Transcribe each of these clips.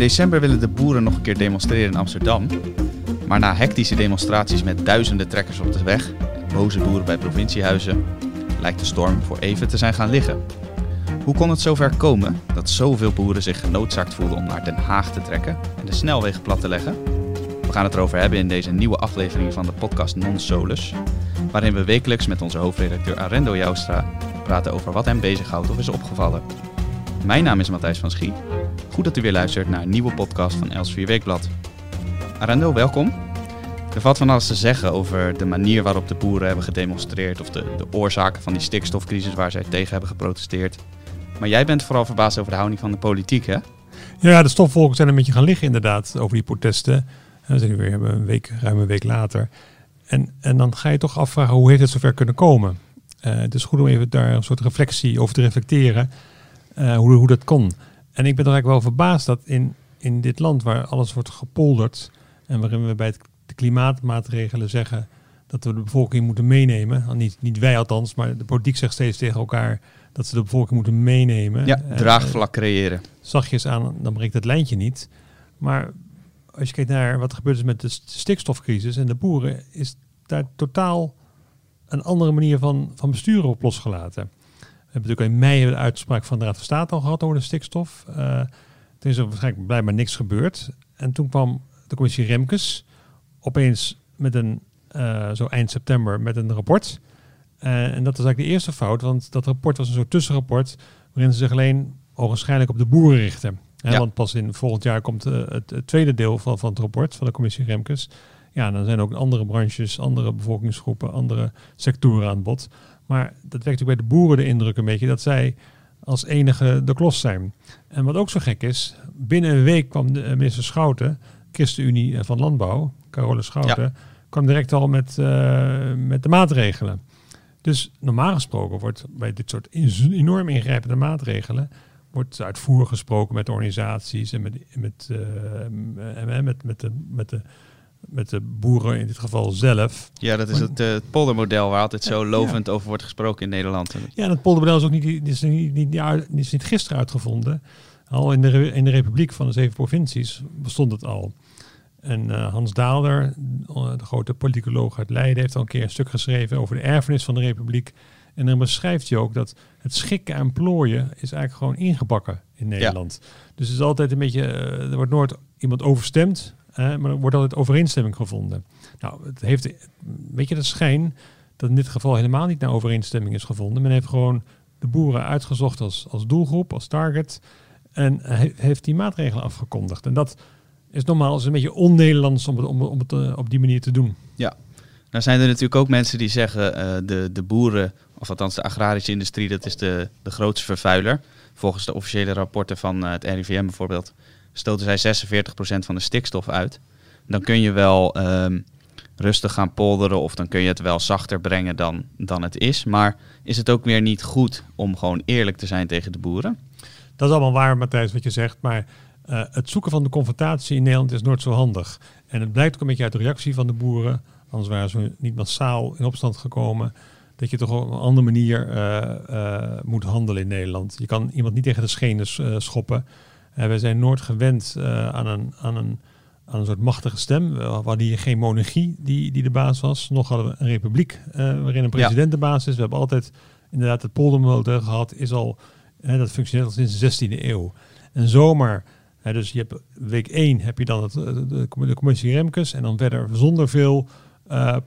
december willen de boeren nog een keer demonstreren in Amsterdam. Maar na hectische demonstraties met duizenden trekkers op de weg boze boeren bij provinciehuizen, lijkt de storm voor even te zijn gaan liggen. Hoe kon het zover komen dat zoveel boeren zich genoodzaakt voelden om naar Den Haag te trekken en de snelwegen plat te leggen? We gaan het erover hebben in deze nieuwe aflevering van de podcast Non Solus, waarin we wekelijks met onze hoofdredacteur Arendo Joustra praten over wat hem bezighoudt of is opgevallen. Mijn naam is Matthijs van Schie. Goed dat u weer luistert naar een nieuwe podcast van Elsevier Weekblad. Arendo, welkom. Er valt van alles te zeggen over de manier waarop de boeren hebben gedemonstreerd of de, de oorzaken van die stikstofcrisis waar zij tegen hebben geprotesteerd. Maar jij bent vooral verbaasd over de houding van de politiek, hè? Ja, de stofwolken zijn een beetje gaan liggen inderdaad over die protesten. we zijn nu weer een week, ruim een week later. En, en dan ga je toch afvragen hoe heeft het zover kunnen komen? Uh, het is goed om even daar een soort reflectie over te reflecteren. Uh, hoe, hoe dat kon. En ik ben er eigenlijk wel verbaasd dat in, in dit land waar alles wordt gepolderd en waarin we bij de klimaatmaatregelen zeggen dat we de bevolking moeten meenemen. Niet, niet wij althans, maar de politiek zegt steeds tegen elkaar dat ze de bevolking moeten meenemen. Ja, draagvlak creëren. Zachtjes aan, dan breekt het lijntje niet. Maar als je kijkt naar wat er gebeurt is met de stikstofcrisis en de boeren, is daar totaal een andere manier van, van besturen op losgelaten. We hebben natuurlijk in mei de uitspraak van de Raad van State al gehad over de stikstof. Uh, toen is er waarschijnlijk blijkbaar niks gebeurd. En toen kwam de commissie Remkes opeens met een, uh, zo eind september, met een rapport. Uh, en dat was eigenlijk de eerste fout, want dat rapport was een soort tussenrapport waarin ze zich alleen ogenschijnlijk op de boeren richten. Ja. Want pas in volgend jaar komt het, het, tweede deel van, van het rapport van de commissie Remkes. Ja, dan zijn ook andere branches, andere bevolkingsgroepen, andere sectoren aan bod. Maar dat wekt ook bij de boeren de indruk een beetje dat zij als enige de klos zijn. En wat ook zo gek is, binnen een week kwam de minister Schouten, ChristenUnie van Landbouw, Carole Schouten, kwam direct al met, uh, met de maatregelen. Dus normaal gesproken wordt bij dit soort enorm ingrijpende maatregelen wordt uitvoer gesproken met organisaties en met, met, uh, met, met, de, met de met de boeren in dit geval zelf. Ja, dat is het, uh, het poldermodel waar altijd zo lovend over wordt gesproken in Nederland. Ja, dat poldermodel is ook niet, is niet, niet, is niet gisteren uitgevonden. Al in de, in de Republiek van de zeven provincies bestond het al. En uh, Hans Daalder, de grote politicoloog uit Leiden, heeft al een keer een stuk geschreven over de erfenis van de Republiek. En dan beschrijft hij ook dat het schikken en plooien is eigenlijk gewoon ingebakken in Nederland. Ja. Dus het is altijd een beetje, uh, er wordt nooit iemand overstemd maar er wordt altijd overeenstemming gevonden. Nou, het heeft een beetje de schijn dat in dit geval helemaal niet naar overeenstemming is gevonden. Men heeft gewoon de boeren uitgezocht als, als doelgroep, als target. En heeft die maatregelen afgekondigd. En dat is normaal is een beetje on-Nederlands om het, om, om het uh, op die manier te doen. Ja, nou zijn er natuurlijk ook mensen die zeggen uh, de, de boeren, of althans de agrarische industrie, dat is de, de grootste vervuiler. Volgens de officiële rapporten van uh, het RIVM bijvoorbeeld stoten zij 46% van de stikstof uit. Dan kun je wel um, rustig gaan polderen of dan kun je het wel zachter brengen dan, dan het is. Maar is het ook weer niet goed om gewoon eerlijk te zijn tegen de boeren? Dat is allemaal waar, Matthijs, wat je zegt. Maar uh, het zoeken van de confrontatie in Nederland is nooit zo handig. En het blijkt ook een beetje uit de reactie van de boeren. Anders waren ze niet massaal in opstand gekomen. Dat je toch op een andere manier uh, uh, moet handelen in Nederland. Je kan iemand niet tegen de schenen schoppen. Uh, we zijn nooit gewend uh, aan, een, aan, een, aan een soort machtige stem. We hadden hier geen monarchie die, die de baas was. Nog hadden we een republiek waarin een president ja. de baas is. We hebben altijd inderdaad het poldermodel gehad. Is al, dat functioneert al sinds de 16e eeuw. En zomaar, dus je hebt week 1 heb je dan het, de, de commissie Remkes. En dan verder zonder veel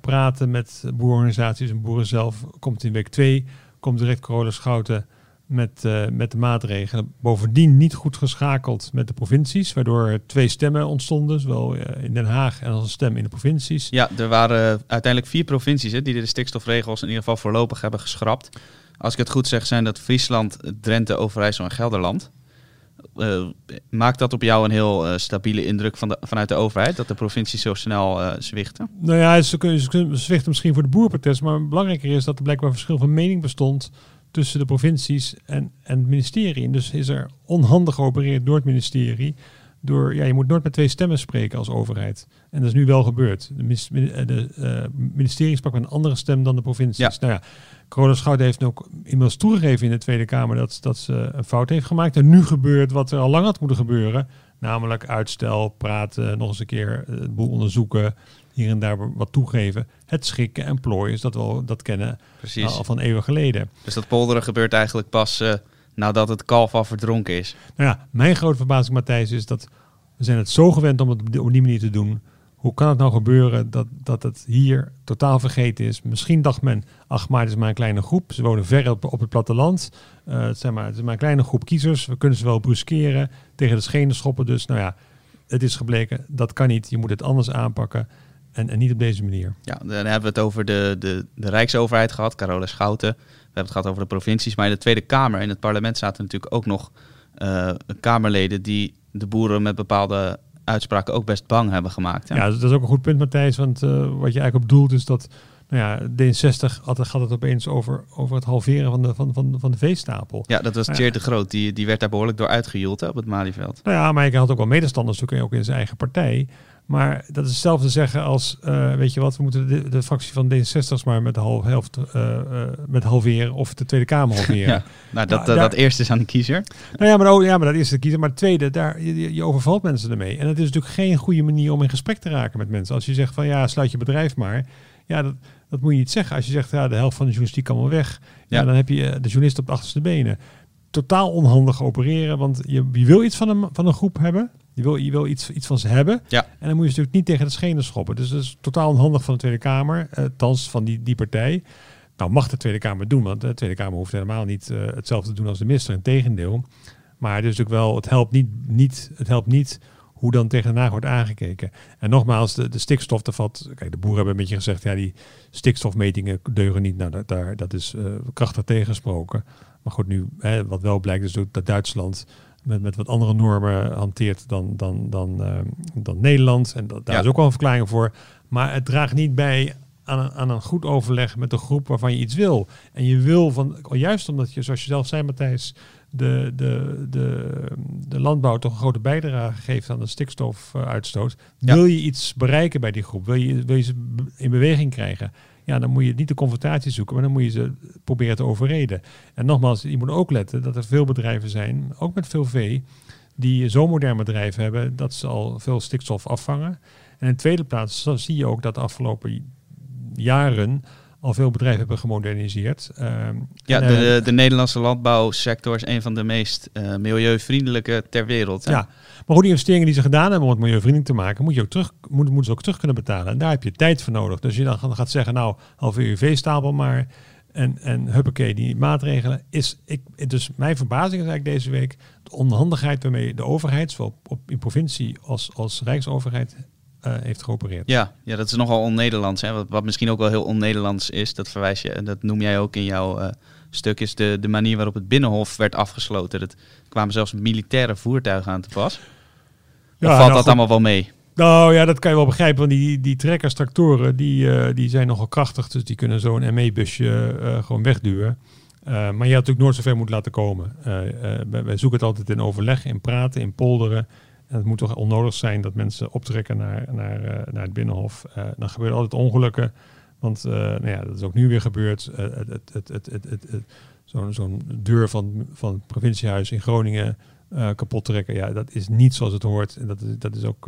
praten met boerenorganisaties en boeren zelf. Komt in week 2, komt direct Corolla Schouten met, uh, met de maatregelen. Bovendien niet goed geschakeld met de provincies, waardoor twee stemmen ontstonden, zowel uh, in Den Haag en als een stem in de provincies. Ja, er waren uiteindelijk vier provincies hè, die de stikstofregels in ieder geval voorlopig hebben geschrapt. Als ik het goed zeg, zijn dat Friesland, Drenthe, Overijssel en Gelderland. Uh, maakt dat op jou een heel uh, stabiele indruk van de, vanuit de overheid, dat de provincies zo snel uh, zwichten? Nou ja, ze, ze zwichten misschien voor de boerprotest, maar belangrijker is dat er blijkbaar verschil van mening bestond tussen de provincies en, en het ministerie. En dus is er onhandig geopereerd door het ministerie. Door, ja, je moet nooit met twee stemmen spreken als overheid. En dat is nu wel gebeurd. De, de uh, ministerie sprak met een andere stem dan de provincies. Ja. Nou ja, Corona Schouten heeft ook inmiddels toegegeven in de Tweede Kamer dat, dat ze een fout heeft gemaakt. En nu gebeurt wat er al lang had moeten gebeuren. Namelijk uitstel, praten, nog eens een keer eh, het boel onderzoeken, hier en daar wat toegeven. Het schikken en plooien, is dat wel dat kennen Precies. al van eeuwen geleden. Dus dat polderen gebeurt eigenlijk pas eh, nadat het kalf al verdronken is. Nou ja, mijn grote verbazing, Matthijs, is dat we zijn het zo gewend om het op die manier te doen. Hoe kan het nou gebeuren dat, dat het hier totaal vergeten is? Misschien dacht men, ach maar het is maar een kleine groep. Ze wonen ver op, op het platteland. Eh, het, zijn maar, het is maar een kleine groep kiezers. We kunnen ze wel bruskeren, tegen de schenen schoppen. Dus nou ja, het is gebleken, dat kan niet. Je moet het anders aanpakken en, en niet op deze manier. Ja, dan hebben we het over de, de, de Rijksoverheid gehad, Carola Schouten. We hebben het gehad over de provincies. Maar in de Tweede Kamer, in het parlement, zaten natuurlijk ook nog eh, Kamerleden die de boeren met bepaalde uitspraken ook best bang hebben gemaakt. hè? Ja, dat is ook een goed punt, Matthijs. Want eh, wat je eigenlijk op doelt is dat nou ja, D66 had, gaat het opeens over, over het halveren van de, van, van, van de veestapel. Ja, dat was Ja. Tjeerd de Groot. Die, die werd daar behoorlijk door uitgejoeld hè, op het Malieveld. Nou ja, maar hij had ook wel medestanders ook in zijn eigen partij. Maar dat is hetzelfde zeggen als, eh, weet je wat, we moeten de, de fractie van D66 maar met de half, helft uh, met halveren of de Tweede Kamer halveren. Ja, nou, dat, Nou, daar- dat eerste is aan de kiezer. Nou ja, maar, oh, ja, maar dat is de kiezer. Maar het tweede, daar, je, je overvalt mensen ermee. En het is natuurlijk geen goede manier om in gesprek te raken met mensen. Als je zegt van ja, sluit je bedrijf maar. Ja, dat, dat moet je niet zeggen. Als je zegt ja, de helft van de journalistiek kan wel weg. Ja, Ja. dan heb je de journalist op de achterste benen. Totaal onhandig opereren, want je, je wil iets van een, van een groep hebben. Je wil, je wil iets, iets van ze hebben. Ja. En dan moet je ze natuurlijk niet tegen de schenen schoppen. Dus dat is totaal onhandig van de Tweede Kamer. eh thans van die, die partij. Nou, mag de Tweede Kamer doen, want de Tweede Kamer hoeft helemaal niet eh, hetzelfde te doen als de minister. Integendeel. Maar het is natuurlijk wel, het helpt niet, niet, het helpt niet hoe dan tegen Haag wordt aangekeken. En nogmaals, de, de stikstof, daar valt, kijk, de boeren hebben een beetje gezegd, ja, die stikstofmetingen deugen niet. Nou, dat, daar, dat is eh, krachtig tegengesproken. Maar goed, nu, hè, wat wel blijkt, is ook dat Duitsland met, met wat andere normen hanteert dan, dan, dan, eh, dan Nederland. En dat, daar Ja. is ook wel een verklaring voor. Maar het draagt niet bij aan een, aan een goed overleg met de groep waarvan je iets wil. En je wil van, juist omdat je, zoals je zelf zei, Matthijs, de, de, de, de landbouw toch een grote bijdrage geeft aan de stikstofuitstoot. Ja. Wil je iets bereiken bij die groep? Wil je, wil je ze in beweging krijgen? Ja, dan moet je niet de confrontatie zoeken, maar dan moet je ze proberen te overreden. En nogmaals, je moet ook letten dat er veel bedrijven zijn, ook met veel vee, die zo'n modern bedrijf hebben dat ze al veel stikstof afvangen. En in tweede plaats zie je ook dat de afgelopen jaren al veel bedrijven hebben gemoderniseerd. Ehm, Ja, en, de, eh, de, de Nederlandse landbouwsector is een van de meest eh, milieuvriendelijke ter wereld. hè? Ja, maar goed, die investeringen die ze gedaan hebben om het milieuvriendelijk te maken, moet je ook terug, moet, moeten ze ook terug kunnen betalen. En daar heb je tijd voor nodig. Dus je dan gaat- zeggen, nou, halveer je veestapel maar. En, en huppakee, die maatregelen is... Ik, dus mijn verbazing is eigenlijk deze week de onhandigheid waarmee de overheid, zowel op, in provincie als, als rijksoverheid, eh, heeft geopereerd. Ja, ja, dat is nogal on-Nederlands. Wat, wat misschien ook wel heel on-Nederlands is, dat verwijs je, en dat noem jij ook in jouw eh, stuk, is de, de manier waarop het Binnenhof werd afgesloten. Er kwamen zelfs militaire voertuigen aan te pas. Of Ja, valt nou dat goed. allemaal wel mee? Nou ja, dat kan je wel begrijpen, want die, die trekkers, tractoren, die, eh, die zijn nogal krachtig. Dus die kunnen zo'n ME-busje gewoon wegduwen. Maar je had natuurlijk nooit zo ver moeten laten komen. Wij, wij zoeken het altijd in overleg, in praten, in polderen. En het moet toch onnodig zijn dat mensen optrekken naar, naar, eh, naar het Binnenhof. Eh, dan gebeuren altijd ongelukken. Want eh, nou ja, dat is ook nu weer gebeurd. Het, het, het, het, zo'n zo'n deur van, van het provinciehuis in Groningen eh, kapot trekken. Ja, dat is niet zoals het hoort. En dat is, dat is ook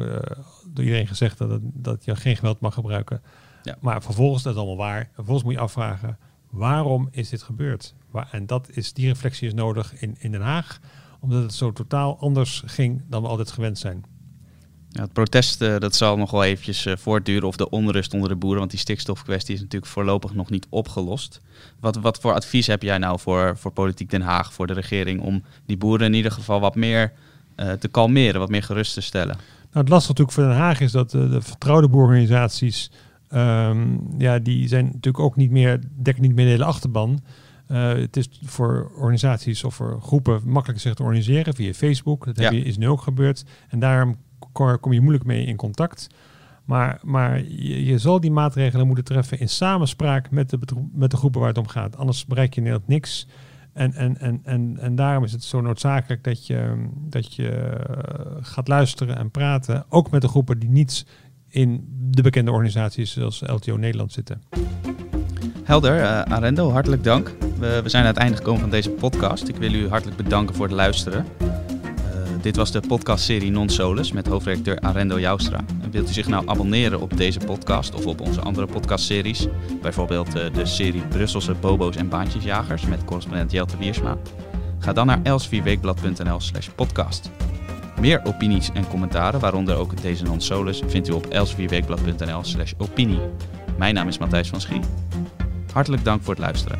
door iedereen gezegd dat, het- dat je geen geweld mag gebruiken. Ja. Maar vervolgens, dat is allemaal waar. Vervolgens moet je afvragen, waarom is dit gebeurd? Waar, en dat is, die reflectie is nodig in, in Den Haag. Omdat het zo totaal anders ging dan we altijd gewend zijn. Ja, het protest eh, dat zal nog wel eventjes eh, voortduren of de onrust onder de boeren, want die stikstofkwestie is natuurlijk voorlopig nog niet opgelost. Wat, wat voor advies heb jij nou voor, voor Politiek Den Haag, voor de regering, om die boeren in ieder geval wat meer eh, te kalmeren, wat meer gerust te stellen? Nou, het lastige natuurlijk voor Den Haag is dat de vertrouwde boerenorganisaties, ehm, ja, die zijn natuurlijk ook niet meer, dekken niet meer de hele achterban. Eh, het is voor organisaties of voor groepen makkelijker zich te organiseren via Facebook. Dat heb je, is nu ook gebeurd. En daarom ko- kom je moeilijk mee in contact. Maar, maar je, je zal die maatregelen moeten treffen in samenspraak met de, met de groepen waar het om gaat. Anders bereik je in Nederland niks. En, en, en, en, en daarom is het zo noodzakelijk dat je, dat je eh, gaat luisteren en praten. Ook met de groepen die niet in de bekende organisaties zoals LTO Nederland zitten. Helder, eh, Arendo, hartelijk dank. We, we zijn aan het einde gekomen van deze podcast. Ik wil u hartelijk bedanken voor het luisteren. Eh, Dit was de podcastserie Non Solus met hoofdredacteur Arendo Joustra. En wilt u zich nou abonneren op deze podcast of op onze andere podcastseries? Bijvoorbeeld uh, de serie Brusselse Bobo's en Baantjesjagers met correspondent Jelte Wiersma. Ga dan naar elsvierweekblad.nl slash podcast. Meer opinies en commentaren, waaronder ook deze Non Solus, vindt u op elsvierweekblad.nl slash opinie. Mijn naam is Matthijs van Schie. Hartelijk dank voor het luisteren.